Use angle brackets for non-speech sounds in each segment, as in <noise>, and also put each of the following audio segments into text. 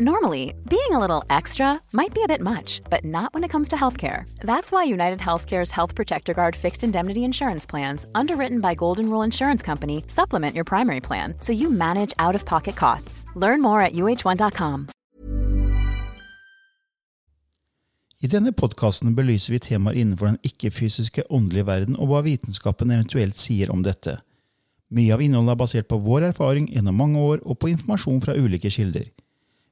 Normally, being a little extra might be a bit much, but not when it comes to healthcare. That's why United Healthcare's Health Protector Guard fixed indemnity insurance plans, underwritten by Golden Rule Insurance Company, supplement your primary plan so you manage out of pocket costs. Learn more at uh1.com. I denne podkasten belyser vi temaer innenfor den ikke-fysiske åndelige verden og hva vitenskapen eventuelt sier om dette. Mye av innholdet er basert på vår erfaring gjennom mange år og på informasjon fra ulike kilder.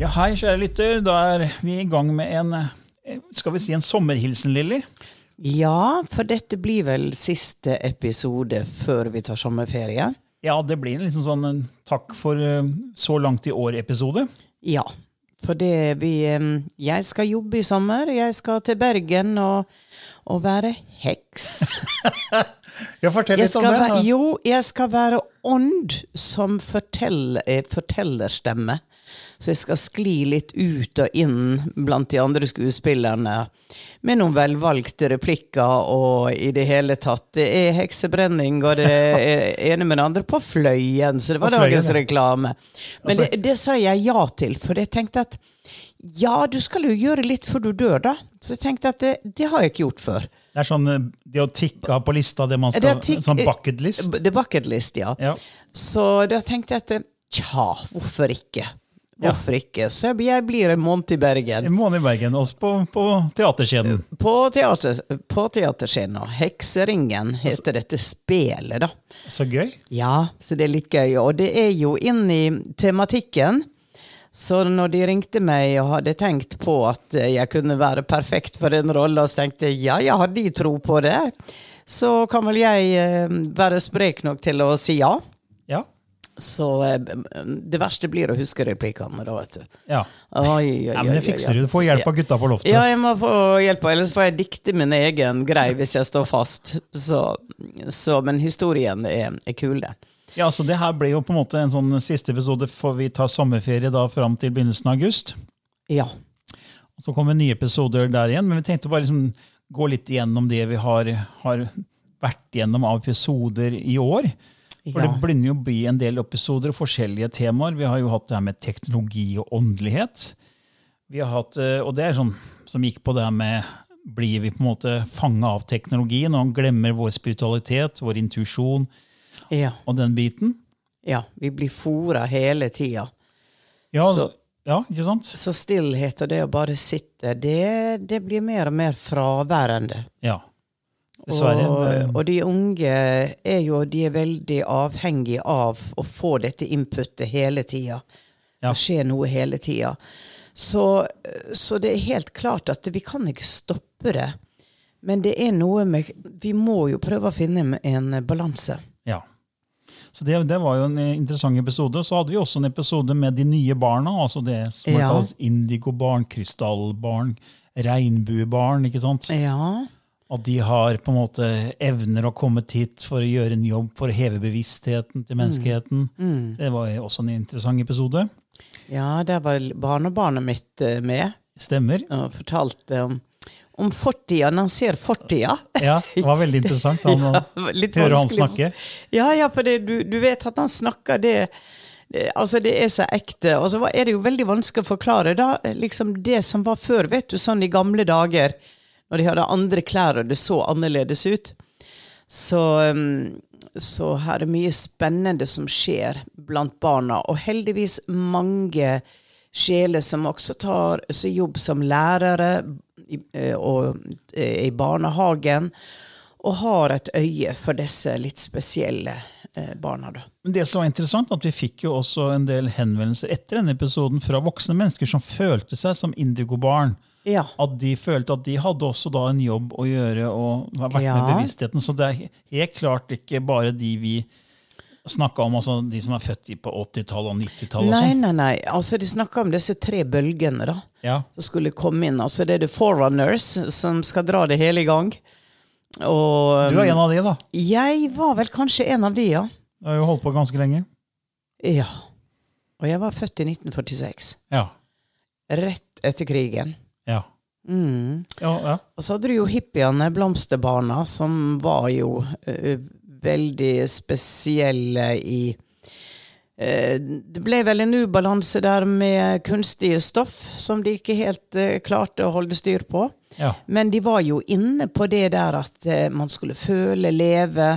Ja, hei, kjære lytter. Da er vi i gang med en eh, skal vi si en sommerhilsen, Lilly? Ja, for dette blir vel siste episode før vi tar sommerferie. Ja, det blir en liksom sånn en takk for eh, så langt i år-episode. Ja, for det vi Jeg skal jobbe i sommer. Jeg skal til Bergen og, og være heks. <laughs> Ja, Fortell litt om det. være, jo, jeg skal være ånd som forteller, eh, fortellerstemme. Så jeg skal skli litt ut og inn blant de andre skuespillerne med noen velvalgte replikker og i det hele tatt. Det er heksebrenning, og det er ene med det andre på Fløyen, så det var dagens reklame. Men Altså- det, det sa jeg ja til, for jeg tenkte at ja, du skal jo gjøre litt før du dør, da. Så jeg tenkte at det, det har jeg ikke gjort før. Det er sånn eh, det å tikke av på lista, det man skal det Sånn bucket list. The bucket list, ja. Ja. Så da tenkte jeg at tja, hvorfor ikke? Ja. Hvorfor ikke? Så jeg, blir en måned i Bergen. En måned i Bergen, også på, på teaterscenen? På, teater, på teaterscenen. Hekseringen heter dette spelet, da. Så gøy. Ja, så det er litt gøy. Og det er jo inn i tematikken. Så når de ringte meg og hadde tenkt på at jeg kunne være perfekt for den rolla, så tenkte jeg ja, jeg har de tro på det, så kan vel jeg eh, være sprek nok til å si ja. Så eh, det verste blir å huske replikkene, da, vet du. ja. Oi, oi, oi, men det fikser du. Du får hjelp av gutta på loftet. Ja, jeg må få hjelp, ellers får jeg dikte min egen grei hvis jeg står fast. Så, så, men historien er, er kul, den. Ja, så Det her ble jo på en måte en sånn siste episode for vi tar sommerferie da fram til begynnelsen av august. Ja. Og Så kommer nye episoder der igjen, men vi tenkte bare liksom gå litt igjennom det vi har, har vært gjennom av episoder i år. For Ja. det begynner jo å bli en del episoder og forskjellige temaer. Vi har jo hatt det her med teknologi og åndelighet. Vi har hatt, eh, Og det er sånn som gikk på det her med Blir vi på en måte fanga av teknologien og glemmer vår spiritualitet, vår intuisjon Ja. og den biten? ja. Vi blir fora hele tida. Ja, Så- ja ikke sant? Så stillhet og det å bare sitte, det, det blir mer og mer fraværende. Ja. Og, og de unge er jo de er veldig avhengige av å få dette inputet hele tida. Ja. Det skjer noe hele tida. Så, så det er helt klart at vi kan ikke stoppe det. Men det er noe med Vi må jo prøve å finne en balanse. Ja. Så det, det var jo en interessant episode. Så hadde vi også en episode med de nye barna. altså Det som Ja. kalles indigobarn, krystallbarn, regnbuebarn. ikke sant? Ja. At de har på en måte evner å komme hit for å gjøre en jobb for å heve bevisstheten til menneskeheten. Det var også en interessant episode. ja, der var barnebarnet mitt eh, med Stemmer. og fortalte om, om fortida. Når han ser fortida. Ja, Det var veldig interessant <laughs> han, Ja, høre han snakke. Ja, ja, for det, du, du vet at han snakker det, det Altså, det er så ekte. Og så er det jo veldig vanskelig å forklare da, liksom det som var før, vet du, sånn i gamle dager, når de hadde andre klær og det så annerledes ut. Så, um, så her er det mye spennende som skjer blant barna, og heldigvis mange sjeler som også tar jobb som lærere eh, og, eh, i barnehagen. og har et øye for disse litt spesielle eh, barna. da. Men det som var interessant, at Vi fikk jo også en del henvendelser etter denne episoden fra voksne mennesker som følte seg som indigobarn. Ja. At de følte at de hadde også da en jobb å gjøre og vært Ja. med bevisstheten. Så det er helt klart ikke bare de vi snakka om, altså de som er født på 80-tallet og 90-tallet. Nei, sånn. nei, nei. Altså, de snakka om disse tre bølgene da, Ja. som skulle komme inn. Altså, det er The Forerunners som skal dra det hele i gang. Og Du er en av de, da. jeg var vel kanskje en av de, ja. Du har jo holdt på ganske lenge. Ja. Og jeg var født i 1946. Ja. Rett etter krigen. Ja. Mm. ja, ja. Og så hadde du jo hippiene, blomsterbarna, som var jo uh, veldig spesielle i eh, Det ble vel en ubalanse der med kunstige stoff som de ikke helt eh, klarte å holde styr på. ja. Men de var jo inne på det der at man skulle føle, leve,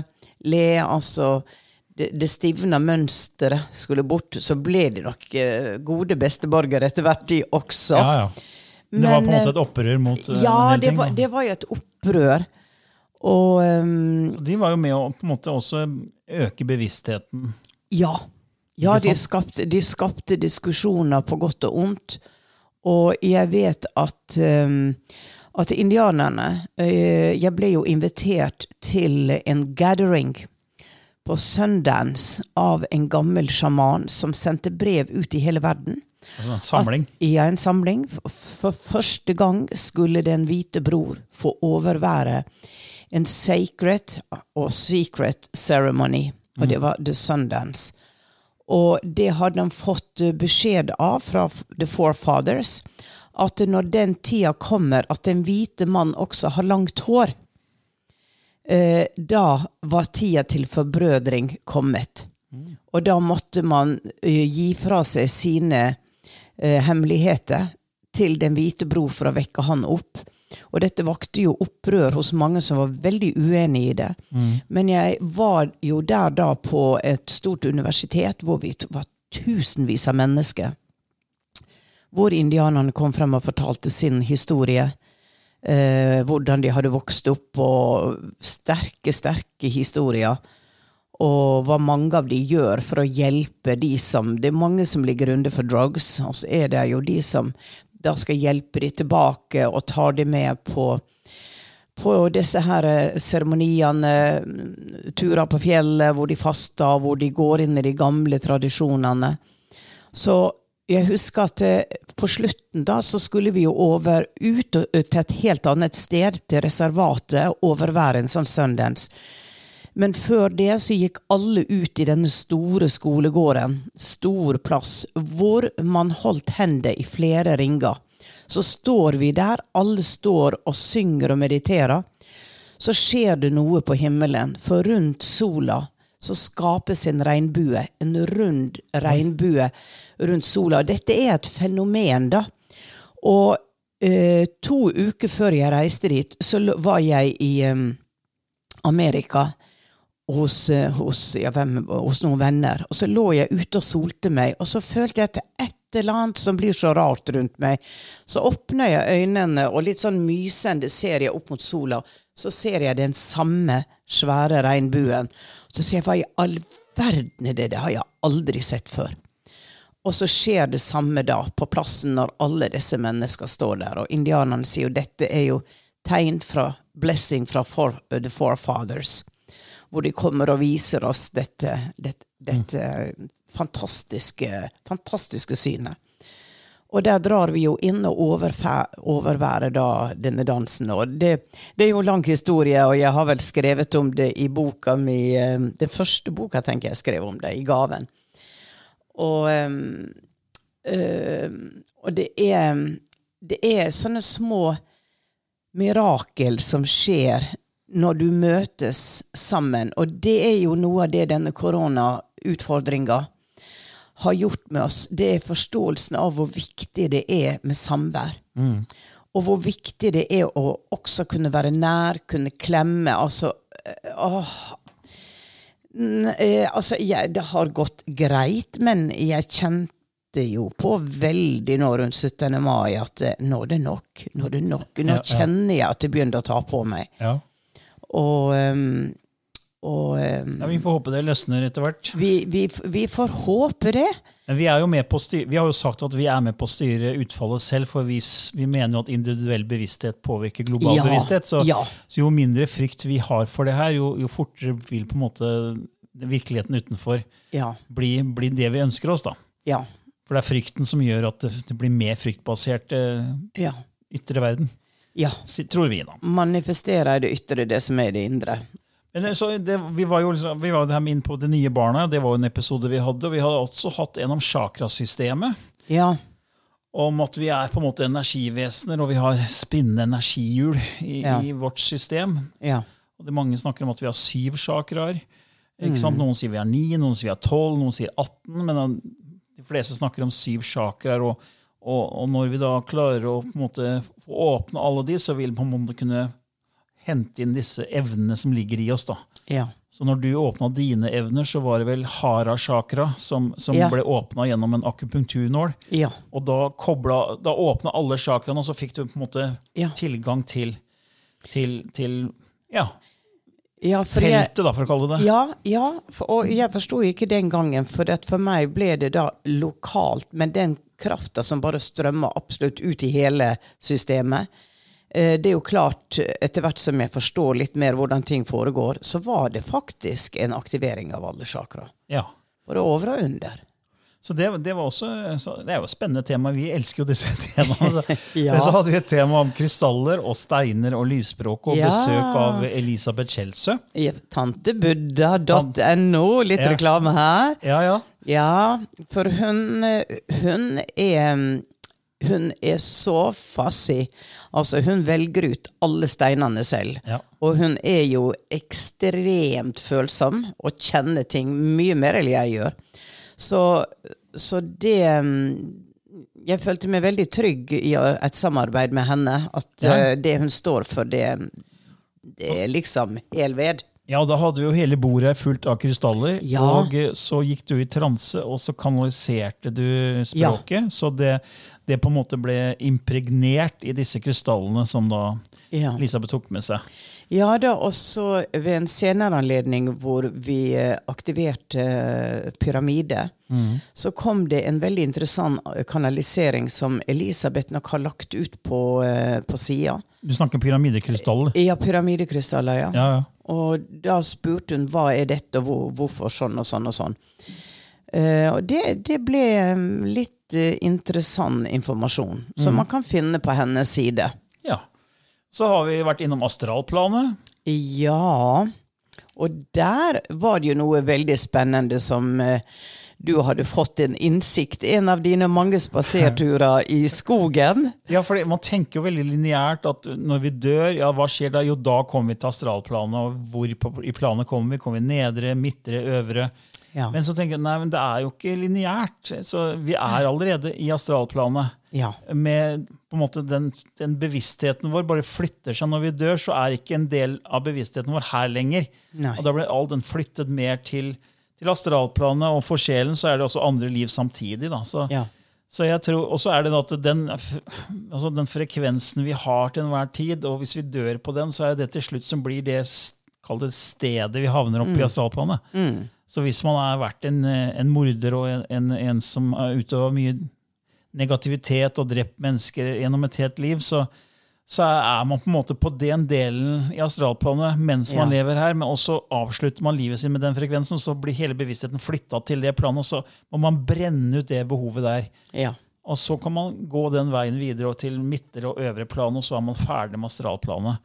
le. Altså det, det stivna mønsteret skulle bort. Så ble de nok gode besteborgere etter hvert, de også. ja, ja. Men det var på en måte et opprør mot eh, Ja, det ting, var, det var jo et opprør. Og um, De var jo med å på en måte også øke bevisstheten. ja. Ja, de skapte, de skapte diskusjoner på godt og ondt. Og jeg vet at, um, at indianerne uh, Jeg ble jo invitert til en gathering på Sundance av en gammel sjaman som sendte brev ut i hele verden. Altså en samling. At, ja, en samling. For, første gang skulle Den hvite bror få overvære en sacred og secret ceremony. Og det var The Sundance. Og det hadde han fått eh, beskjed av fra The Forefathers. At når den tida kommer at den hvite mann også har langt hår, eh, da var tida til forbrødring kommet. Og da måtte man eh, gi fra seg sine hemmeligheter til Den hvite bro for å vekke han opp. Og dette vakte jo opprør hos mange som var veldig uenig i det. Men jeg var jo der da på et stort universitet hvor vi var tusenvis av mennesker. Hvor indianerne kom frem og fortalte sin historie. Eh, hvordan de hadde vokst opp, og sterke, sterke historier og hva mange av de gjør for å hjelpe de som Det er mange som ligger under for drugs, og så er det jo de som da skal hjelpe de tilbake og tar de med på på disse her eh, seremoniene, turer på fjellet hvor de faster, hvor de går inn i de gamle tradisjonene. Så jeg husker at eh, på slutten da så skulle vi jo over ut til et helt annet sted, til reservatet, overvære en sånn Sundance. Men før det så gikk alle ut i denne store skolegården, stor plass, hvor man holdt hender i flere ringer. Så står vi der, alle står og synger og mediterer. Så skjer det noe på himmelen, for rundt sola så skapes en regnbue. En rund regnbue rundt sola. Dette er et fenomen, da. Og eh, to uker før jeg reiste dit, så var jeg i eh, Amerika hos, eh, hos, ja, hvem, hos noen venner. Og så lå jeg ute og solte meg, og så følte jeg er et eller annet som blir så rart rundt meg. Så åpner jeg øynene, og litt sånn mysende ser jeg opp mot sola. Så ser jeg den samme svære regnbuen. Så sier jeg hva i all verden er det? Det har jeg aldri sett før. Og så skjer det samme da, på plassen når alle disse mennesker står der. Og indianerne sier jo dette er jo tegn fra blessing fra for, the forefathers. Hvor de kommer og viser oss dette, dette, dette fantastiske, fantastiske synet. Og der drar vi jo inn og overværer da denne dansen. Og det, det er jo lang historie, og jeg har vel skrevet om det i boka mi eh, Den første boka tenker jeg skrev om det, i gaven. Og, ehm, og det er Det er sånne små mirakel som skjer når du møtes sammen. Og det er jo noe av det denne koronautfordringa har gjort med oss. Det er forståelsen av hvor viktig det er med samvær. Og hvor viktig det er å også kunne være nær, kunne klemme. Altså eh, åh, eh, altså, jeg, det har gått greit, men jeg kjente jo på veldig nå rundt 17. mai at eh, nå er det nok. Nå er det nok. Nå Ja, ja. kjenner jeg at det begynner å ta på meg. Ja. Og, og Ja, Vi får håpe det løsner etter hvert. vi, vi, vi får håpe det. Men vi, er jo med på å styre, vi har jo sagt at vi er med på å styre utfallet selv, for vi, vi mener jo at individuell bevissthet påvirker global Ja, bevissthet. Så, ja. så jo mindre frykt vi har for det her, jo, jo fortere vil på en måte virkeligheten utenfor Ja. bli, bli det vi ønsker oss. da. Ja. For det er frykten som gjør at det, blir mer fryktbasert eh, Ja. ytre verden. Ja. Tror vi, da. Manifestere i det ytre det som er i det indre. Men det- vi var jo liksom- vi var jo inn på Det nye barna. Det var jo en episode vi hadde. Og vi hadde også hatt en om chakrasystemet. Ja. Om at vi er på en måte energivesener, og vi har spinnende energihjul i, Ja. i vårt system. Ja. Og det Mange snakker om at vi har syv chakraer. Sant? Noen sier vi har ni, noen sier vi har tolv, noen sier 18. Men de fleste snakker om syv chakraer. Og, og, og når vi da klarer å måte få åpne alle de, så vil vi på en måte kunne hente inn disse evnene som ligger i oss. da. Ja. Så når du åpna dine evner, så var det vel hara chakra som, som Ja. ble åpna gjennom en akupunkturnål. Ja. Og da, kobla, da åpna alle chakraene, og så fikk du på en måte Ja. tilgang til, til, til ja, ja for jeg, feltet, da, for å kalle det det. Ja, ja for, og jeg forsto ikke den gangen, for at for meg ble det da lokalt, men den krafta som bare strømmer absolutt ut i hele systemet. eh, Det er jo klart, etter hvert som jeg forstår litt mer hvordan ting foregår, så var det faktisk en aktivering av alle chakra. Ja. Både over og under. Så det, det var også så Det er jo et spennende tema. Vi elsker jo disse <laughs> temaene. Så, <laughs> Ja. Så hadde vi et tema om krystaller og steiner og lysspråk, og Ja. besøk av Elisabeth Kjelsø. Tantebuddha.no, litt Ja. reklame her. Ja, ja. Ja, for hun, hun er hun er så fassig. Altså, hun velger ut alle steinene selv. Ja. Og hun er jo ekstremt følsom og kjenner ting mye mer enn jeg gjør. Så, så det mm, Jeg følte meg veldig trygg i et samarbeid med henne. At Ja. uh, det hun står for, det, det er liksom hel ved. Ja, da hadde vi jo hele bordet fullt av krystaller. Ja. Og eh, så gikk du i transe, og så kanaliserte du språket. Så det, det på en måte ble impregnert i disse krystallene som da Ja. Elisabeth tok med seg. Ja da, også ved en senere anledning hvor vi eh, aktiverte pyramide, pyramide, så kom det en veldig interessant eh, kanalisering som Elisabeth nok har lagt ut på, på sida. Du snakker pyramidekrystaller. Ja, pyramidekrystaller, ja. Ja, ja. Og da spurte hun hva er dette, og hvor, hvorfor sånn og sånn og sånn. Uh, og det, det ble mm, litt uh, interessant informasjon, som man kan finne på hennes side. Så har vi vært innom astralplanet. Ja, og der var det jo noe veldig spennende som eh, du hadde fått en innsikt. En av dine mange spaserturer i skogen. <laughs> Ja, for man tenker jo veldig lineært at når vi dør, ja, hva skjer da? Jo, da kommer vi til astralplanet. Og hvor på, i planet kommer vi? Kommer vi nedre, midtre, øvre? Ja. Men så tenker jeg, nei, men det er jo ikke lineært. Så vi er allerede i astralplanet. Ja. Med på en måte den, den bevisstheten vår bare flytter seg når vi dør, så er ikke en del av bevisstheten vår her lenger. Nei. Og da blir all den flyttet mer til, til astralplanet, og for sjelen så er det også andre liv samtidig. Da. Så, Ja. så jeg tror, Og så er det at den, altså den frekvensen vi har til enhver tid, og hvis vi dør på den, så er det til slutt som blir det, kall det stedet vi havner opp i astralplanet. Så hvis man har vært en, en morder og en, en, en som utøva mye negativitet og drept mennesker gjennom et helt liv, så, så er man på en måte på den delen i astralplanet mens man Ja. lever her, men også avslutter man livet sitt med den frekvensen, så blir hele bevisstheten flytta til det planet, og så må man brenne ut det behovet der. Ja. Og så kan man gå den veien videre og til midtre og øvre plan, og så er man ferdig med astralplanet.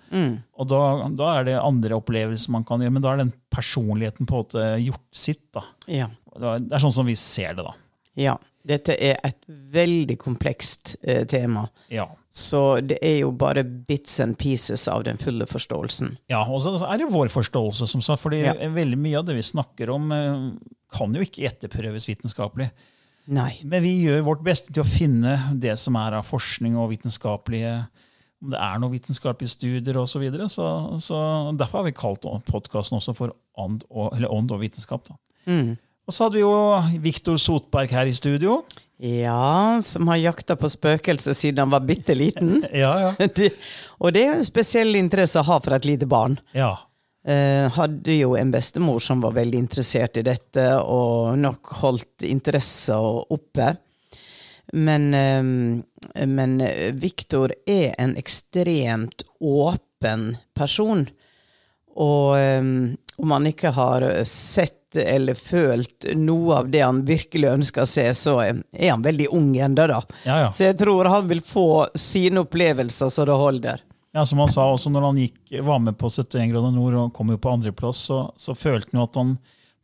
Og da, da er det andre opplevelser man kan gjøre, men da er den personligheten på en måte gjort sitt. da. Ja. Det er sånn som vi ser det, da. ja. Dette er et veldig komplekst eh, tema. Ja. Så det er jo bare bits and pieces av den fulle forståelsen. Ja, og så er det vår forståelse, som sagt, fordi Ja. veldig mye av det vi snakker om, eh, kan jo ikke etterprøves vitenskapelig. Nei. Men vi gjør vårt beste til å finne det som er av forskning og vitenskapelige Om det er noen vitenskapelige studier osv. Så, videre, så, så derfor har vi kalt podkasten også for Ånd og, ånd og vitenskap. Da. Og så hadde vi jo Viktor Sotberg her i studio. Ja, som har jakta på spøkelser siden han var bitte liten. <laughs> Ja, ja. <laughs> Og det er jo en spesiell interesse å ha for et lite barn. ja. Eh, hadde jo en bestemor som var veldig interessert i dette, og nok holdt interesser oppe. Men, eh, men Viktor er en ekstremt åpen person. Og eh, om han ikke har sett eller følt noe av det han virkelig ønsker å se, så er han veldig ung ennå, da. Ja, ja. Så jeg tror han vil få sine opplevelser så det holder. Ja, som han sa, også når han gikk, var med på 71 grader nord og kom jo på andreplass, så, så følte han jo at han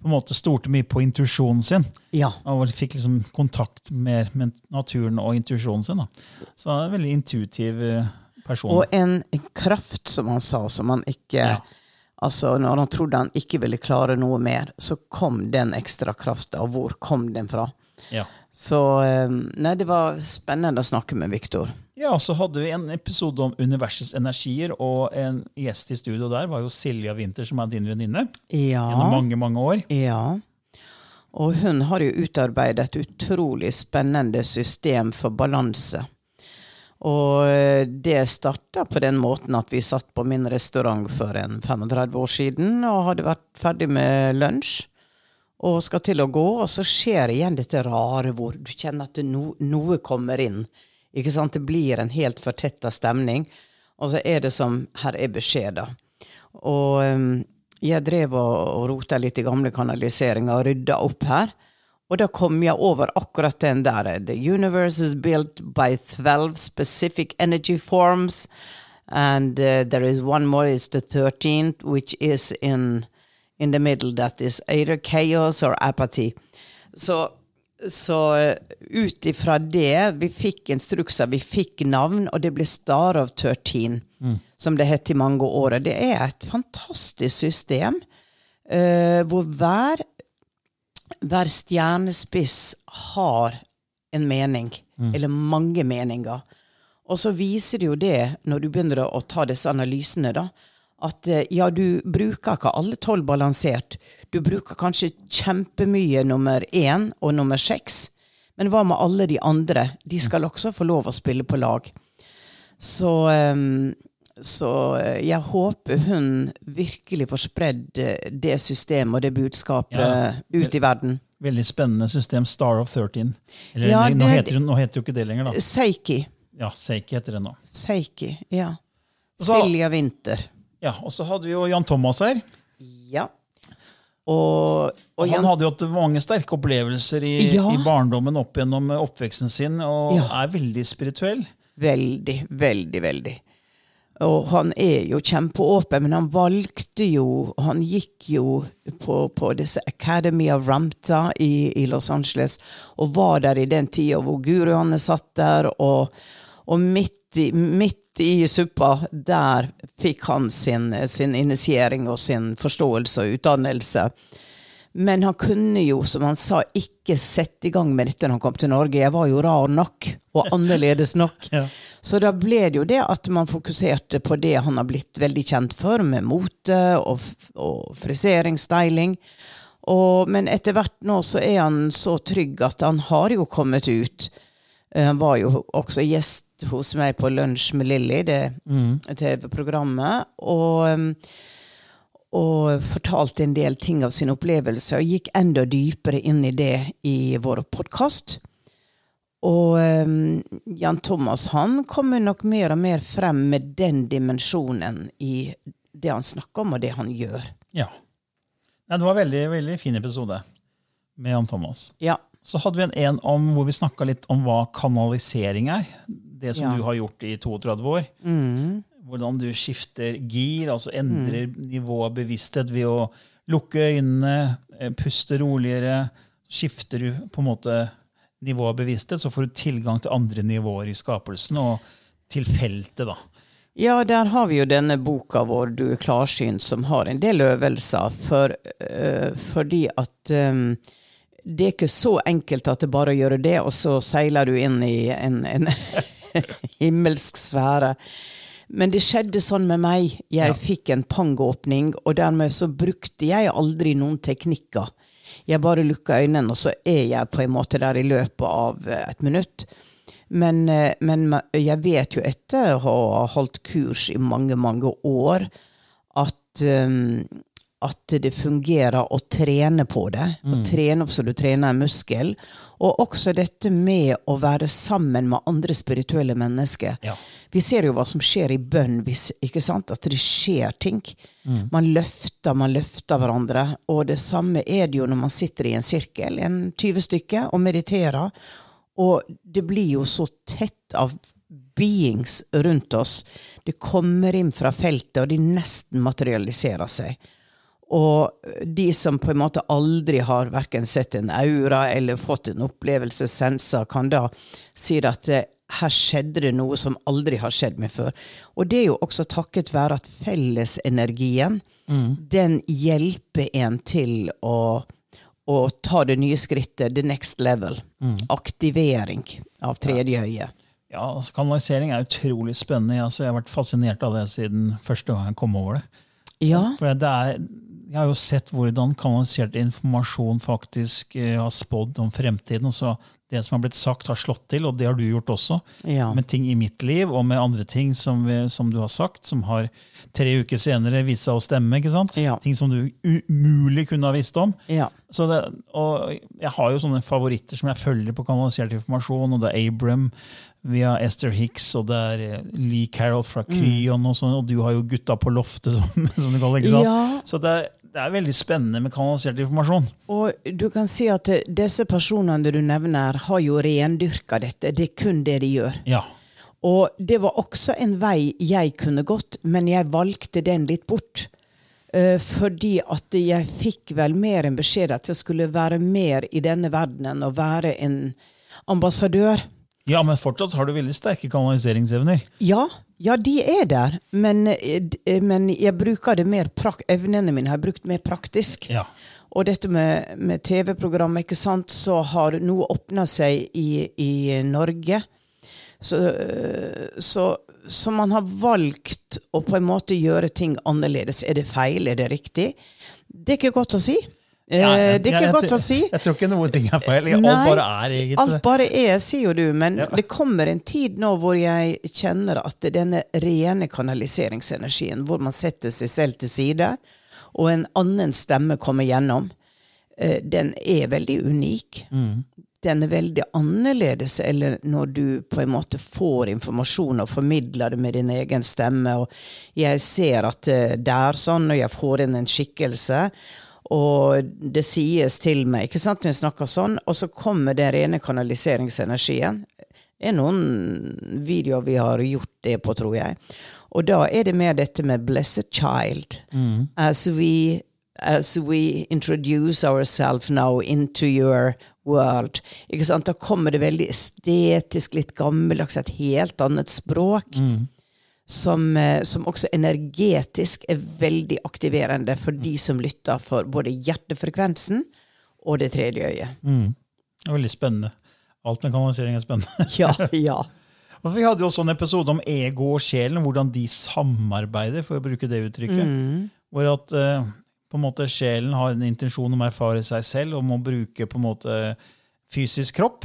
på en måte stolte mye på intuisjonen sin. Ja. Og fikk liksom kontakt mer med naturen og intuisjonen sin. Da. Så han er en veldig intuitiv eh, person. Og en, en kraft, som han sa, som han ikke Ja. Altså, når han trodde han ikke ville klare noe mer, så kom den ekstra krafta. Og hvor kom den fra? ja. Så eh, Nei, det var spennende å snakke med Viktor. ja, så hadde vi en episode om universets energier, og en gjest i studio der var jo Silja Winther, som er din venninne. ja. Gjennom mange, mange år. ja. Og hun har jo utarbeidet et utrolig spennende system for balanse. Og eh, det starta på den måten at vi satt på min restaurant for en 35 år siden og hadde vært ferdig med lunsj. Og skal til å gå, og så skjer igjen dette rare hvor du kjenner at no, noe kommer inn. Ikke sant? Det blir en helt fortetta stemning. Og så er det som Her er beskjeder. Og um, jeg drev og, og rota litt i gamle kanaliseringer og rydda opp her. Og da kom jeg over akkurat den der. The universe is built by 12 specific energy forms. And uh, there is one more, it's the 13th, which is in, in the middle. That is either chaos or apathy. Så, så uh, ut ifra det Vi fikk instrukser, vi fikk navn, og det ble Star of 13, som det het i mange år. Og det er et fantastisk system uh, hvor hver hver stjernespiss har en mening, eller mange meninger. Og så viser det jo det, når du begynner å ta disse analysene, da, at eh, ja, du bruker ikke alle tolv balansert. Du bruker kanskje kjempemye nummer én og nummer seks. Men hva med alle de andre? De skal også få lov å spille på lag. Så, ehm, så eh, jeg håper hun virkelig får spredd eh, det systemet og det budskapet Ja. ut i verden. Veldig spennende system. Star of 13. Eller, Ja, nå, det- heter, hun- nå heter jo ikke det lenger, da. Seiki. Ja, Seiki heter det nå. Seiki, ja. Så- Silja Winther. Ja, Og så hadde vi jo Jan Thomas her. Ja. Og, og Og han hadde jo hatt mange sterke opplevelser i, Ja. i barndommen opp gjennom oppveksten sin, og Ja. er veldig spirituell. Veldig, veldig, veldig. Og han er jo kjempeåpen, men han valgte jo Han gikk jo på, på disse Academy of Ramta i, i Los Angeles, og var der i den tida hvor guruene satt der, og, og midt, i, midt i suppa, der fikk han sin, sin initiering og sin forståelse og utdannelse. Men han kunne jo, som han sa, ikke sette i gang med dette når han kom til Norge. Jeg var jo rar nok, og annerledes nok. <laughs> Ja. Så da ble det jo det at man fokuserte på det han har blitt veldig kjent for, med mote og, og frisering, styling. Og, men etter hvert nå så er han så trygg at han har jo kommet ut. Eh, Han var jo også gjest hos meg på Lunsj med Lilly, det TV-programmet. Og, um, og fortalte en del ting av sin opplevelse, og gikk enda dypere inn i det i vår podkast. Og um, Jan Thomas han kommer nok mer og mer frem med den dimensjonen i det han snakker om, og det han gjør. Ja. Nei, det var en veldig, veldig fin episode med Jan Thomas. Ja. Så hadde vi en, en om hvor vi snakka litt om hva kanalisering er. Det som Ja. du har gjort i 32 år. Hvordan du skifter gir, altså endrer nivå av bevissthet ved å lukke øynene, eh, puste roligere. Skifter du på en måte nivå av bevissthet, så får du tilgang til andre nivåer i skapelsen og til feltet. da. Ja, der har vi jo denne boka vår, Du er klarsynt, som har en del øvelser. For, øh, fordi at øh, det er ikke så enkelt at det bare er å gjøre det, og så seiler du inn i en, en <laughs> himmelsk sfære. Men det skjedde sånn med meg. Jeg Ja. fikk en pangåpning, og dermed så brukte jeg aldri noen teknikker. Jeg bare lukka øynene, og så er jeg på en måte der i løpet av eh, et minutt. Men, eh, men jeg vet jo etter å ha holdt kurs i mange, mange år, at um, at det fungerer å trene på det. Å trene opp så du trener en muskel. Og også dette med å være sammen med andre spirituelle mennesker. Ja. Vi ser jo hva som skjer i bønn, ikke sant? at det skjer ting. Man løfter, man løfter hverandre. Og det samme er det jo når man sitter i en sirkel, en 20 stykker, og mediterer. Og det blir jo så tett av beings rundt oss. Det kommer inn fra feltet, og de nesten materialiserer seg. Og de som på en måte aldri har hverken sett en aura eller fått en opplevelse, senser, kan da si at eh, her skjedde det noe som aldri har skjedd meg før. Og det er jo også takket være at fellesenergien, den hjelper en til å, å ta det nye skrittet, the next level. Aktivering av tredje øye. Ja, altså, Kanalisering er utrolig spennende. Altså, jeg har vært fascinert av det siden første gang jeg kom over det. Ja. For det er, jeg har jo sett hvordan kanalisert informasjon faktisk eh, har spådd om fremtiden. og så Det som har blitt sagt, har slått til, og det har du gjort også. Ja. Med ting i mitt liv og med andre ting som, som du har sagt, som har tre uker senere vist seg å stemme. ikke sant? Ja. Ting som du umulig kunne ha visst om. Ja. Så det, og jeg har jo sånne favoritter som jeg følger på kanalisert informasjon. og Det er Abram via Esther Hicks, og det er eh, Lee Carroll fra Kryon, og, sånn, og du har jo Gutta på loftet, <laughs> som, som du kaller det. ikke sant? Ja. Så det, er- det er veldig spennende med kanalisert informasjon. Og du kan si at eh, disse personene du nevner, har jo rendyrka dette. Det er kun det de gjør. Ja. Og det var også en vei jeg kunne gått, men jeg valgte den litt bort. Uh, fordi at jeg fikk vel mer en beskjed at jeg skulle være mer i denne verdenen og være en ambassadør. Ja, men fortsatt har du veldig sterke kanaliseringsevner. Ja, ja, de er der, men, eh, eh, men jeg bruker det mer evnene mine har jeg brukt mer praktisk. Ja. Og dette med, med TV-programmet, ikke sant, så har noe åpna seg i, i Norge. Så, øh, så, så man har valgt å på en måte gjøre ting annerledes. Er det feil? Er det riktig? Det er ikke godt å si. Eh, Ja, jeg- det er ikke jeg- godt å si. Jeg tror ikke noen ting er feil. Alt bare er, egentlig. Alt bare er, sier jo du, men Ja. det kommer en tid nå hvor jeg kjenner at denne rene kanaliseringsenergien, hvor man setter seg selv til side, og en annen stemme kommer gjennom, eh, den er veldig unik. Den er veldig annerledes eller når du på en måte får informasjon og formidler det med din egen stemme. og Jeg ser at eh, det er sånn, og jeg får inn en skikkelse. Og det sies til meg, ikke sant, når jeg snakker sånn, og så kommer den rene kanaliseringsenergien. Det er noen videoer vi har gjort det på, tror jeg. Og da er det mer dette med 'blessed child'. As, we, as we introduce ourselves now into your world. Ikke sant? Da kommer det veldig estetisk, litt gammeldags, et helt annet språk som, eh, som også energetisk er veldig aktiverende for de som lytter for både hjertefrekvensen og det tredje øyet. Det er veldig spennende. Alt med kanalisering er spennende. Ja, ja. <laughs> Vi hadde jo også en episode om ego og sjelen, hvordan de samarbeider, for å bruke det uttrykket. Mm. Hvor at eh, på en måte sjelen har en intensjon om å erfare seg selv, og må bruke på en måte fysisk kropp.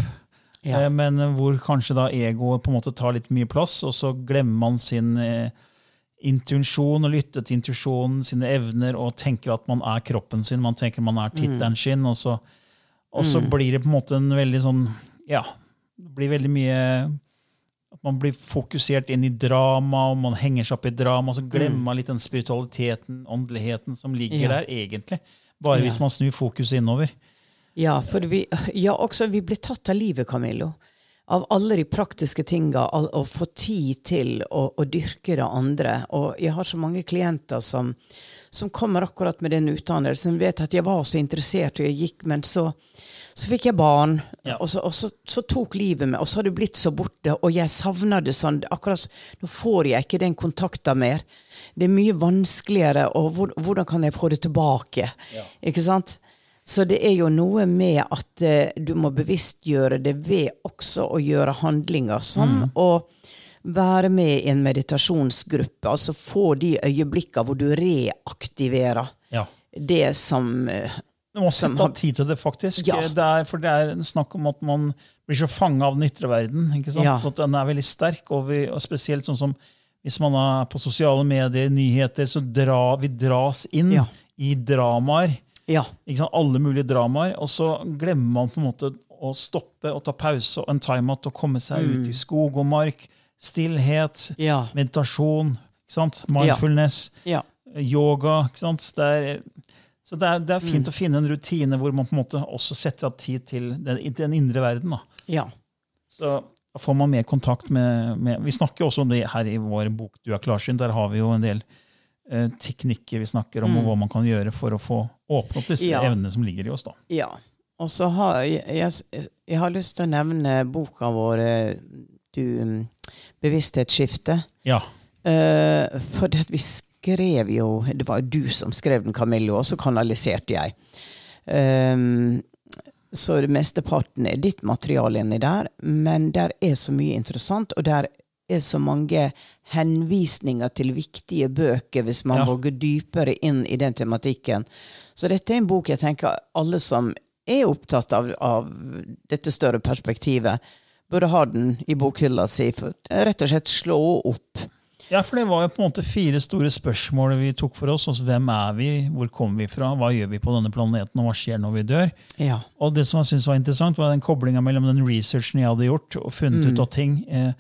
Ja. Eh, men hvor kanskje da egoet på en måte tar litt mye plass, og så glemmer man sin eh, intuisjon og lytter til intuisjonen, sine evner, og tenker at man er kroppen sin, man tenker man er tittelen sin, og så, og så blir det på en måte en veldig sånn Ja, det blir veldig mye at man blir fokusert inn i drama, og man henger seg opp i drama, og så glemmer man litt den spiritualiteten, åndeligheten, som ligger Ja. der, egentlig. Bare Ja. hvis man snur fokuset innover. Ja, for vi, ja, også vi blir tatt av livet, Camillo. Av alle de praktiske tinga, å få tid til å, å dyrke det andre. Og jeg har så mange klienter som, som kommer akkurat med den utdannelsen, vet at jeg var så interessert, og jeg gikk, men så, så fikk jeg barn, Ja. og, så, og så, så tok livet meg, og så har det blitt så borte, og jeg savner det sånn. akkurat Nå får jeg ikke den kontakten mer. Det er mye vanskeligere, og hvor, hvordan kan jeg få det tilbake? Ikke sant? Så det er jo noe med at eh, du må bevisstgjøre det ved også å gjøre handlinger som å være med i en meditasjonsgruppe. Altså få de øyeblikkene hvor du reaktiverer Ja. det som eh, Du må sette av tid til det, faktisk. Ja. Det er, for det er snakk om at man blir så fanga av den ytre verden. Ja. At den er veldig sterk, og, vi, og spesielt sånn som Hvis man er på sosiale medier, nyheter, så dra, vi dras inn i dramaer. Ja. Alle mulige dramaer. Og så glemmer man på en måte å stoppe og ta pause og en timeout og komme seg ut i skog og mark. Stillhet, Ja. meditasjon, mindfulness, Ja. yoga. Det er, så det er, det er fint å finne en rutine hvor man på en måte også setter av tid til den, den indre verden. Så da får man mer kontakt med, med Vi snakker jo også om det her i vår bok 'Du er klarsynt'. Der har vi jo en del teknikker vi snakker om, og hva man kan gjøre for å få åpnet disse Ja. evnene som ligger i oss. da. Ja. Og så har jeg, jeg, jeg har lyst til å nevne boka vår eh, du, mm, 'Bevissthetsskifte'. Ja. Uh, for det vi skrev jo Det var jo du som skrev den, Camillo, og så kanaliserte jeg. Um, så mesteparten er ditt materiale inni der, men der er så mye interessant, og der er så mange henvisninger til viktige bøker hvis man Ja. våger dypere inn i den tematikken. Så dette er en bok jeg tenker alle som er opptatt av, av dette større perspektivet, burde ha den i bokhylla si, for rett og slett slå opp. ja, for det var jo på en måte fire store spørsmål vi tok for oss. Altså, hvem er vi? Hvor kommer vi fra? Hva gjør vi på denne planeten? Og hva skjer når vi dør? Ja. Og det som jeg synes var interessant, var den koblinga mellom den researchen jeg hadde gjort, og funnet ut av ting, eh,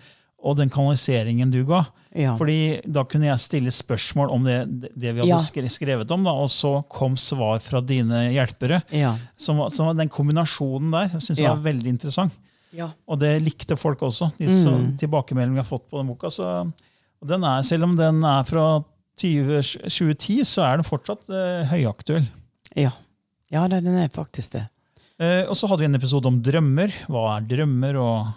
og den kanaliseringen du ga. Ja. Fordi da kunne jeg stille spørsmål om det, det vi hadde Ja. skrevet om, da, og så kom svar fra dine hjelpere. Ja. Som, som den kombinasjonen der jeg synes jeg Ja. var veldig interessant. Ja. Og det likte folk også. De Mm. tilbakemeldingene vi har fått på den boka. Så, den er, selv om den er fra 20, 2010, så er den fortsatt eh, høyaktuell. Ja. ja, den er faktisk det. Eh, og så hadde vi en episode om drømmer. Hva er drømmer, og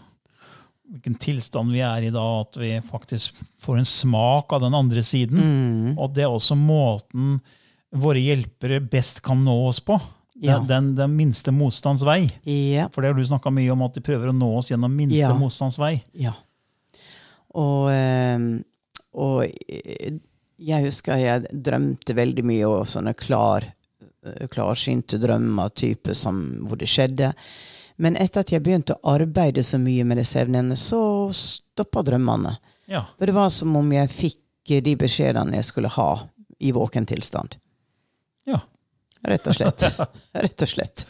hvilken tilstand vi er i da. At vi faktisk får en smak av den andre siden. Mm. Og det er også måten våre hjelpere best kan nå oss på. Ja. Den, den, den minste motstands vei. Ja. For det har du snakka mye om, at de prøver å nå oss gjennom minste Ja. motstands vei. ja. Og, ehm, og eh, jeg husker jeg drømte veldig mye og sånne klar, eh, klarsynte drømmer, type som hvor det skjedde. Men etter at jeg begynte å arbeide så mye med disse evnene, så stoppa drømmene. Ja. For det var som om jeg fikk de beskjedene jeg skulle ha i våken tilstand. ja. Rett og slett. <laughs> Rett og slett.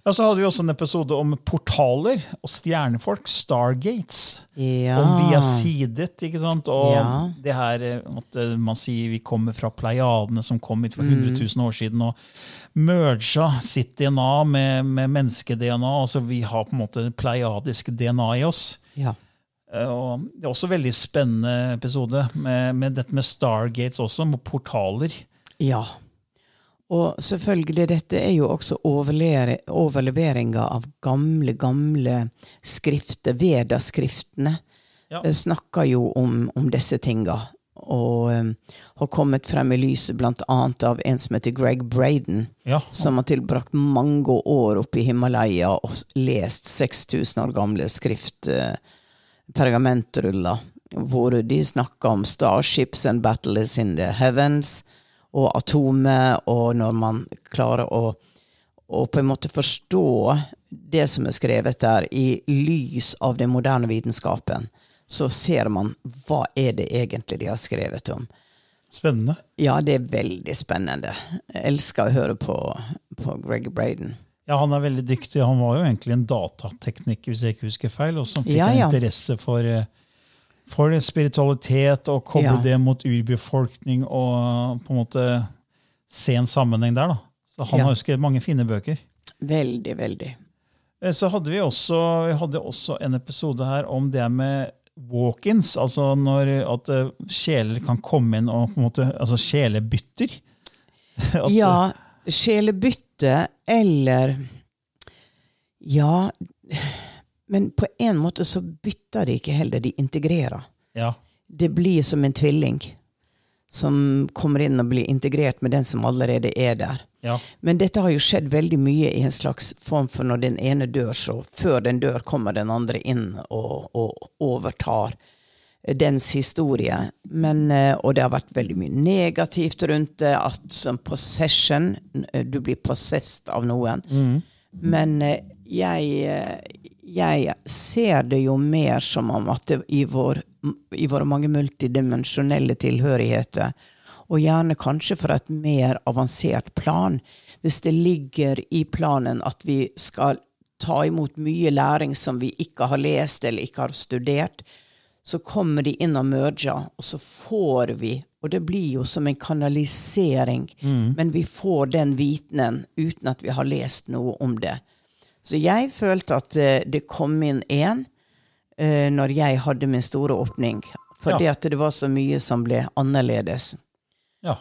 Ja, så hadde vi også en episode om portaler og stjernefolk. Stargates. Ja. Om vi er sidet, ikke sant? Og Ja. det her eh, at eh, man sier vi kommer fra pleiadene som kom hit for 100 000 år siden og merga sitt DNA med, med menneske-DNA. Altså vi har på en måte pleiadisk DNA i oss. Ja. Eh, Og det er også en veldig spennende episode med, med dette med Stargates også, med portaler. Ja. Og selvfølgelig, dette er jo også overleveringa av gamle, gamle skrifter. Vedaskriftene Ja. eh, snakker jo om, om disse tinga. Og um, har kommet frem i lyset annet av en som heter Greg Braden. Ja, Som har tilbrakt mange år oppe i Himalaya og lest 6000 år gamle skrift, eh, pergamentruller, hvor de snakker om starships and battles in the heavens, og atomet, og når man klarer å, å på en måte forstå det som er skrevet der, i lys av den moderne vitenskapen, så ser man hva er det egentlig de har skrevet om. Spennende. Ja, det er veldig spennende. Jeg elsker å høre på, på Greg Braden. Ja, Han er veldig dyktig. Han var jo egentlig en datatekniker, hvis jeg ikke husker feil, og som fikk Ja, ja. interesse for, eh, for spiritualitet og koble Ja. det mot urbefolkning og på en måte se en sammenheng der. da. Så Han Ja. har skrevet mange fine bøker. Veldig, veldig. Eh, Så hadde vi også, vi hadde også en episode her om det med walk-ins. Altså når at eh, sjeler kan komme inn og på en måte, altså sjelebytter. <laughs> At, Ja, sjelebytte eller Ja, men på en måte så bytter de ikke heller, de integrerer. Ja, Det blir som en tvilling som kommer inn og blir integrert med den som allerede er der. ja, Men dette har jo skjedd veldig mye i en slags form for når den ene dør, så før den dør, kommer den andre inn og, og overtar dens historie. Men, eh, og det har vært veldig mye negativt rundt det, at som possession eh, Du blir possessed av noen. Men eh, jeg, jeg ser det jo mer som om at det, i vår i våre mange multidimensjonelle tilhørigheter. Og gjerne kanskje fra et mer avansert plan. Hvis det ligger i planen at vi skal ta imot mye læring som vi ikke har lest eller ikke har studert, så kommer de inn og merger, og så får vi Og det blir jo som en kanalisering, men vi får den vitenen uten at vi har lest noe om det. Så jeg følte at eh, det kom inn én uh, når jeg hadde min store åpning. Fordi Ja. at det var så mye som ble annerledes. Ja.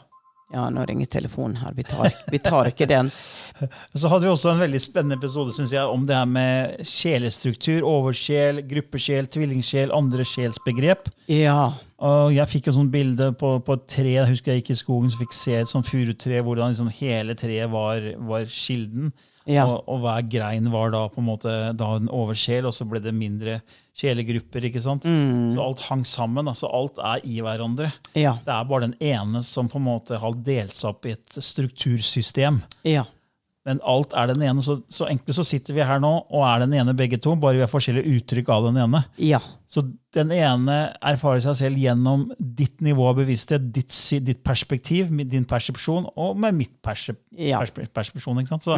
Ja, nå ringer telefonen her. Vi tar, vi tar ikke den. <laughs> Så hadde vi også en veldig spennende episode synes jeg, om det her med sjelestruktur, oversjel, gruppesjel, tvillingsjel, andre sjelsbegrep. Ja. Og jeg fikk jo sånn bilde på, på et tre, jeg husker jeg gikk i skogen så fikk se et sånt furutre, hvordan liksom hele treet var, var kilden. Ja. Og, og hver grein var da på en måte da en oversjel, og så ble det mindre sjelegrupper. ikke sant? Mm. Så alt hang sammen. altså Alt er i hverandre. Ja. Det er bare den ene som på en måte har delt seg opp i et struktursystem. Ja. Men alt er den ene. Så, så egentlig så sitter vi her nå og er den ene begge to, bare vi har forskjellige uttrykk av den ene. Ja. Så den ene erfarer seg selv gjennom ditt nivå av bevissthet, ditt, ditt perspektiv, din persepsjon, og med mitt persep Ja. persepsjon. ikke sant? Så,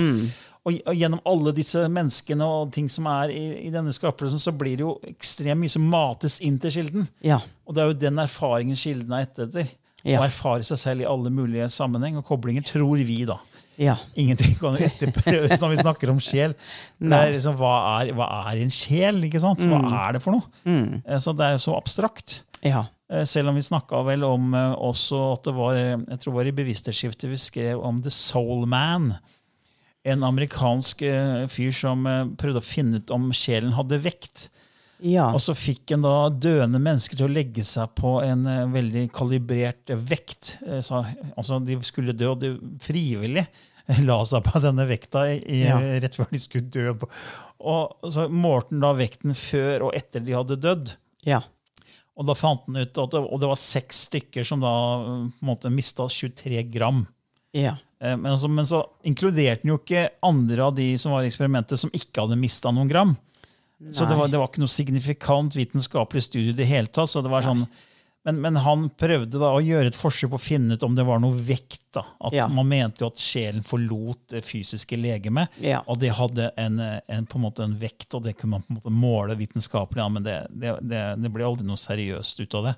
og, og gjennom alle disse menneskene og ting som er i, i denne skapelsen, så blir det jo ekstremt mye som mates inn til kilden. Ja. Og det er jo den erfaringen kilden er ette etter. Ja. Å erfare seg selv i alle mulige sammenheng og koblinger, tror vi, da. Ja. Ingenting kan jo <laughs> etterprøves når vi snakker om sjel. Det er liksom, hva, er, hva er en sjel? ikke sant? Hva er det for noe? Mm. Så Det er jo så abstrakt. Ja. Eh, Selv om vi snakka vel om eh, også at det var eh, jeg tror det var i Bevissthetsskiftet vi skrev om The Soul Man. En amerikansk eh, fyr som eh, prøvde å finne ut om sjelen hadde vekt. Ja. Og så fikk en da døende mennesker til å legge seg på en eh, veldig kalibrert eh, vekt. Eh, så, altså De skulle dø, og det frivillig <laughs> la seg på denne vekta i, Ja. rett før de skulle dø. Og så målte han da vekten før og etter de hadde dødd. Ja. Og da fant han ut at det, og det var seks stykker som da på en måte mista 23 gram. Ja. Eh, Men så, men så inkluderte han jo ikke andre av de som var i eksperimentet, som ikke hadde mista noen gram. Så det var, det var ikke noe signifikant vitenskapelig studie i det hele tatt. så det var sånn, men, men han prøvde da å gjøre et forsøk på å finne ut om det var noe vekt. da, at Ja. Man mente jo at sjelen forlot det fysiske legemet, Ja. og det hadde en, en, på en måte en vekt, og det kunne man på en måte måle vitenskapelig. Ja, men det, det, det, det ble aldri noe seriøst ut av det.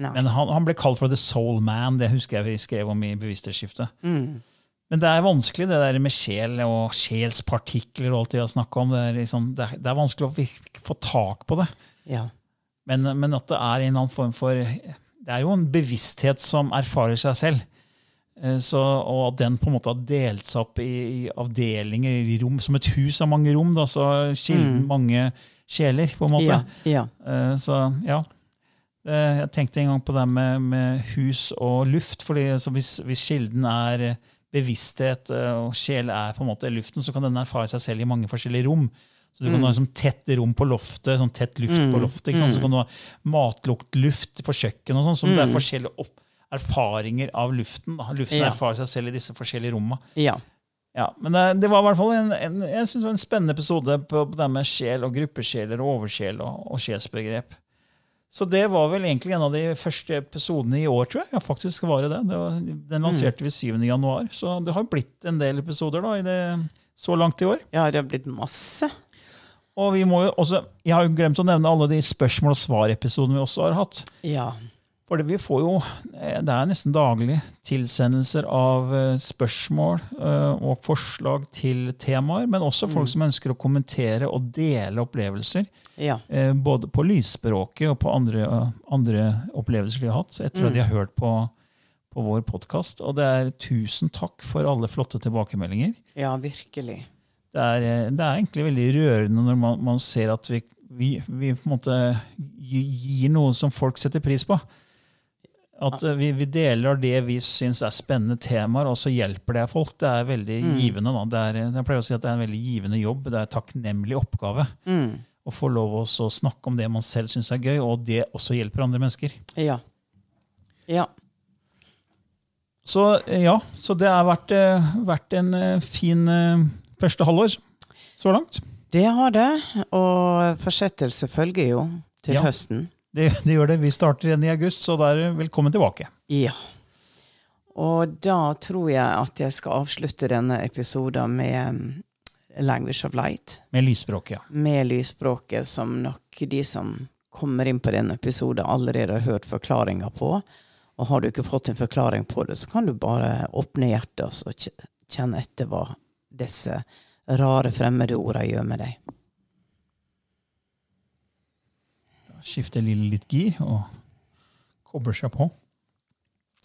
Nei. Men han, han ble kalt for The Soul Man, det husker jeg vi skrev om i Bevissthetsskiftet. Mm. Men det er vanskelig, det der med sjel og sjelspartikler og alt det vi har snakka om. Det er, liksom, det, er, det er vanskelig å få tak på det. Ja. Men, men at det er en eller annen form for Det er jo en bevissthet som erfarer seg selv. Eh, Så, og at den på en måte har delt seg opp i, i avdelinger, i rom, som et hus av mange rom. Da, så kilden mange sjeler, på en måte. Ja. Ja. Eh, Så ja. Eh, Jeg tenkte en gang på det med, med hus og luft. fordi altså, hvis, hvis kilden er bevissthet og sjel er på en måte luften, så kan den erfare seg selv i mange forskjellige rom. Så Du kan ha liksom tett rom på loftet, sånn tett luft på loftet. Ikke sant? Så kan du ha matluktluft på kjøkkenet. og sånn, så Det er forskjellige opp erfaringer av luften. Da. Luften Ja. erfarer seg selv i disse forskjellige rommene. ja. Ja, men det, det var i hvert fall en, en, jeg synes det var en spennende episode på, på det med sjel og gruppesjeler og oversjel og, og sjelsbegrep. Så det var vel egentlig en av de første episodene i år, tror jeg. Ja, faktisk var det det. det var, den lanserte vi 7. januar, så det har blitt en del episoder da, i det, så langt i år. ja, det har blitt masse. Og vi må jo også, jeg har jo glemt å nevne alle de spørsmål og svar-episodene vi også har hatt. Ja. For vi får jo, eh, det er nesten daglig tilsendelser av eh, spørsmål eh, og forslag til temaer, men også folk som ønsker å kommentere og dele opplevelser. Ja. Både på lysspråket og på andre, andre opplevelser de har hatt etter at de har hørt på, på vår podkast. Og det er tusen takk for alle flotte tilbakemeldinger. ja, virkelig. Det er, eh, det er egentlig veldig rørende når man, man ser at vi, vi, vi på en måte gir noe som folk setter pris på. At eh, vi, vi deler det vi syns er spennende temaer, og så hjelper det folk. Det er veldig givende. Da. Det er, jeg pleier å si at det er en veldig givende jobb. Det er en takknemlig oppgave Mm. å få lov å snakke om det man selv syns er gøy, og det også hjelper andre mennesker. Ja. Ja. Så eh, ja, så det har vært, eh, vært en eh, fin eh, første halvår så langt. Det har det. Og forsettelse følger jo til Ja. høsten. Det, det gjør det. Vi starter igjen i august, så da er du velkommen tilbake. Ja. Og da tror jeg at jeg skal avslutte denne episoden med um, Language of Light. Med lysspråket, ja. Med lysspråket, som nok de som kommer inn på denne episoden, allerede har hørt forklaringa på. Og har du ikke fått en forklaring på det, så kan du bare åpne hjertet og kjenne etter hva disse rare fremmede ordene gjør med deg. skifter lille litt gir og kobler seg på.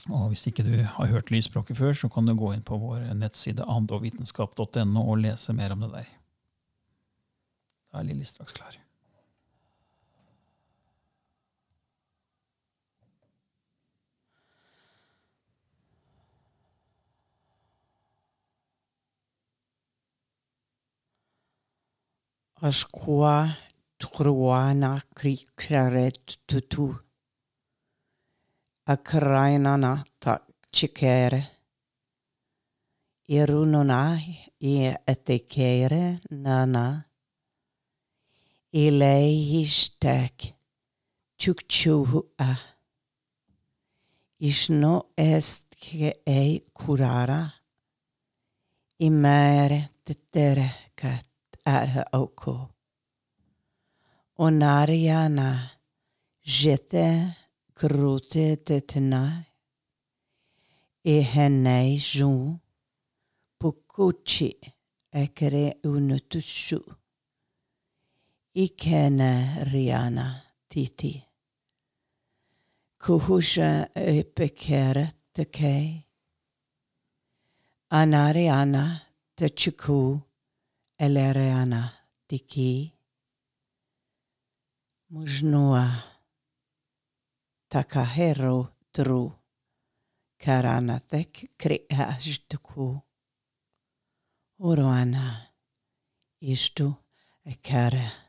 Og Hvis ikke du har hørt lysspråket før, så kan du gå inn på vår nettside andovitenskap.no og lese mer om det der. Da er Lilly straks klar. Ashkwa Truana krikraret tutu. Akrainana ta chikere. Irunona i etekere nana. Ilehistek chukchuhua. Ishno estke ei kurara. Imere tetere kat er oko. Onariana jete krute tetna. E henei ju pukuchi ekere unutushu. Ikene riana titi. Kuhusha epekere tekei. Anariana techiku Elereana Tiki, Mujnua Takahero Tru, Karanatek Kriajtuku, Uruana. istu é.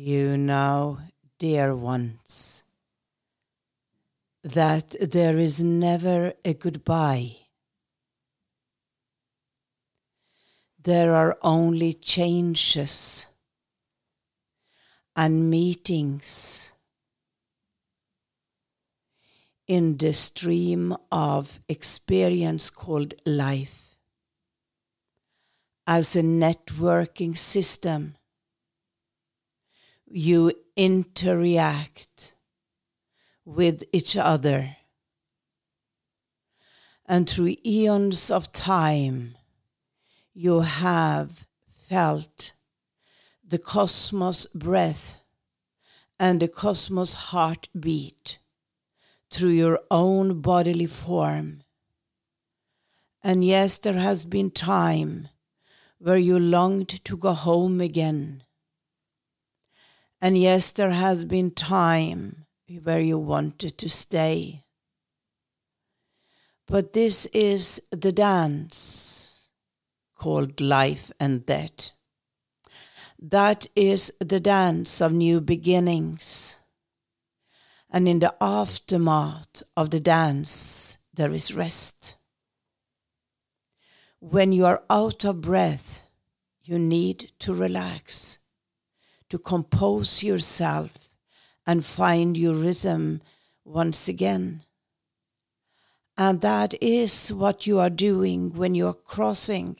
You know, dear ones, that there is never a goodbye. There are only changes and meetings in the stream of experience called life as a networking system you interact with each other. And through eons of time, you have felt the cosmos breath and the cosmos heartbeat through your own bodily form. And yes, there has been time where you longed to go home again and yes, there has been time where you wanted to stay. But this is the dance called life and death. That is the dance of new beginnings. And in the aftermath of the dance, there is rest. When you are out of breath, you need to relax to compose yourself and find your rhythm once again. And that is what you are doing when you're crossing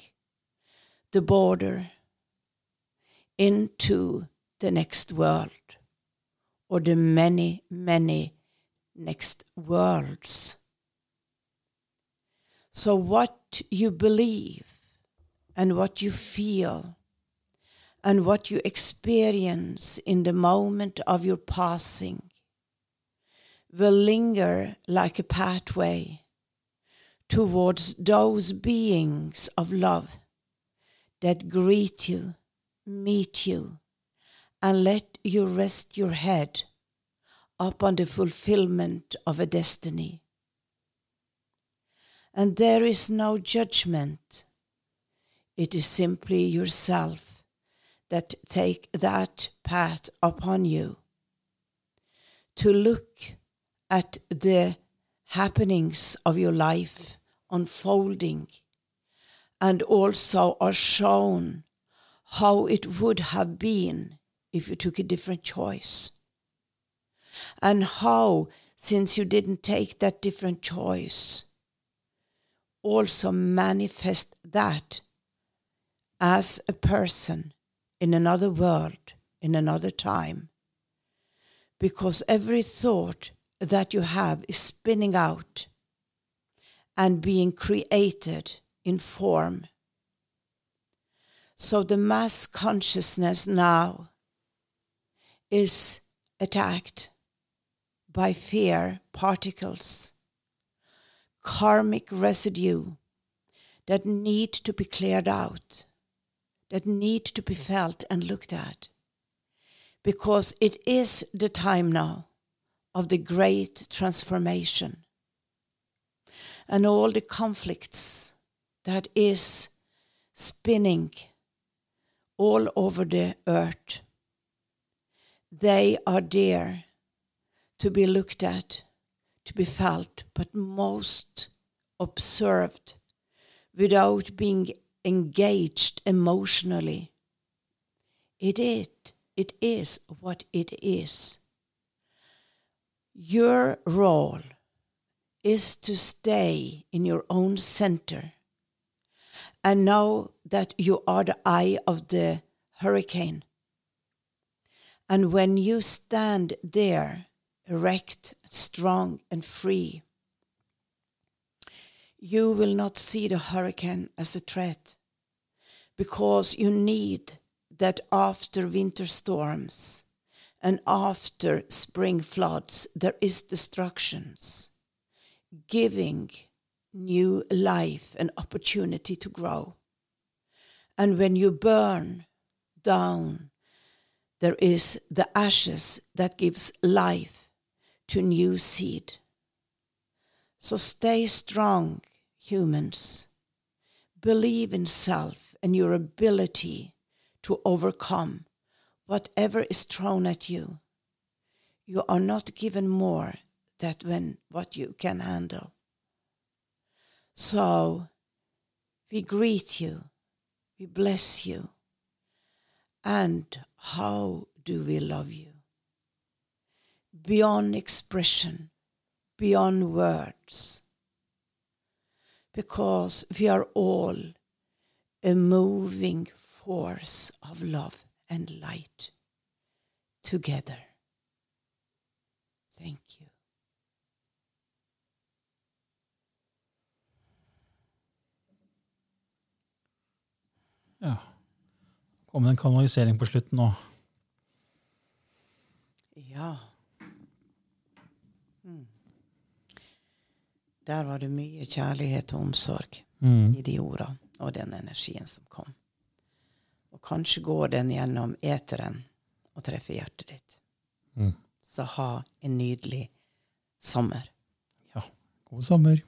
the border into the next world or the many, many next worlds. So, what you believe and what you feel and what you experience in the moment of your passing will linger like a pathway towards those beings of love that greet you, meet you, and let you rest your head upon the fulfillment of a destiny. And there is no judgment. It is simply yourself that take that path upon you. To look at the happenings of your life unfolding and also are shown how it would have been if you took a different choice. And how, since you didn't take that different choice, also manifest that as a person in another world, in another time. Because every thought that you have is spinning out and being created in form. So the mass consciousness now is attacked by fear particles, karmic residue that need to be cleared out, that need to be felt and looked at. Because it is the time now of the great transformation and all the conflicts that is spinning all over the earth. They are there to be looked at, to be felt, but most observed without being engaged emotionally. It is, it is what it is. Your role is to stay in your own center and know that you are the eye of the hurricane. And when you stand there, erect, strong, and free, you will not see the hurricane as a threat because you need that after winter storms and after spring floods, there is destructions, giving new life and opportunity to grow. And when you burn down, there is the ashes that gives life to new seed. So stay strong, humans. Believe in self and your ability to overcome whatever is thrown at you. You are not given more than when what you can handle. So we greet you, we bless you, and how do we love you? Beyond expression, beyond words, because we are all a moving force of love and light together. Thank you. Ja. Kom det en kanalisering på slutten nå? Ja. Der var det mye kjærlighet og omsorg Mm. i de orda og den energien som kom. Og kanskje går den gjennom eteren og treffer hjertet ditt. Mm. Så ha en nydelig sommer. Ja. God sommer.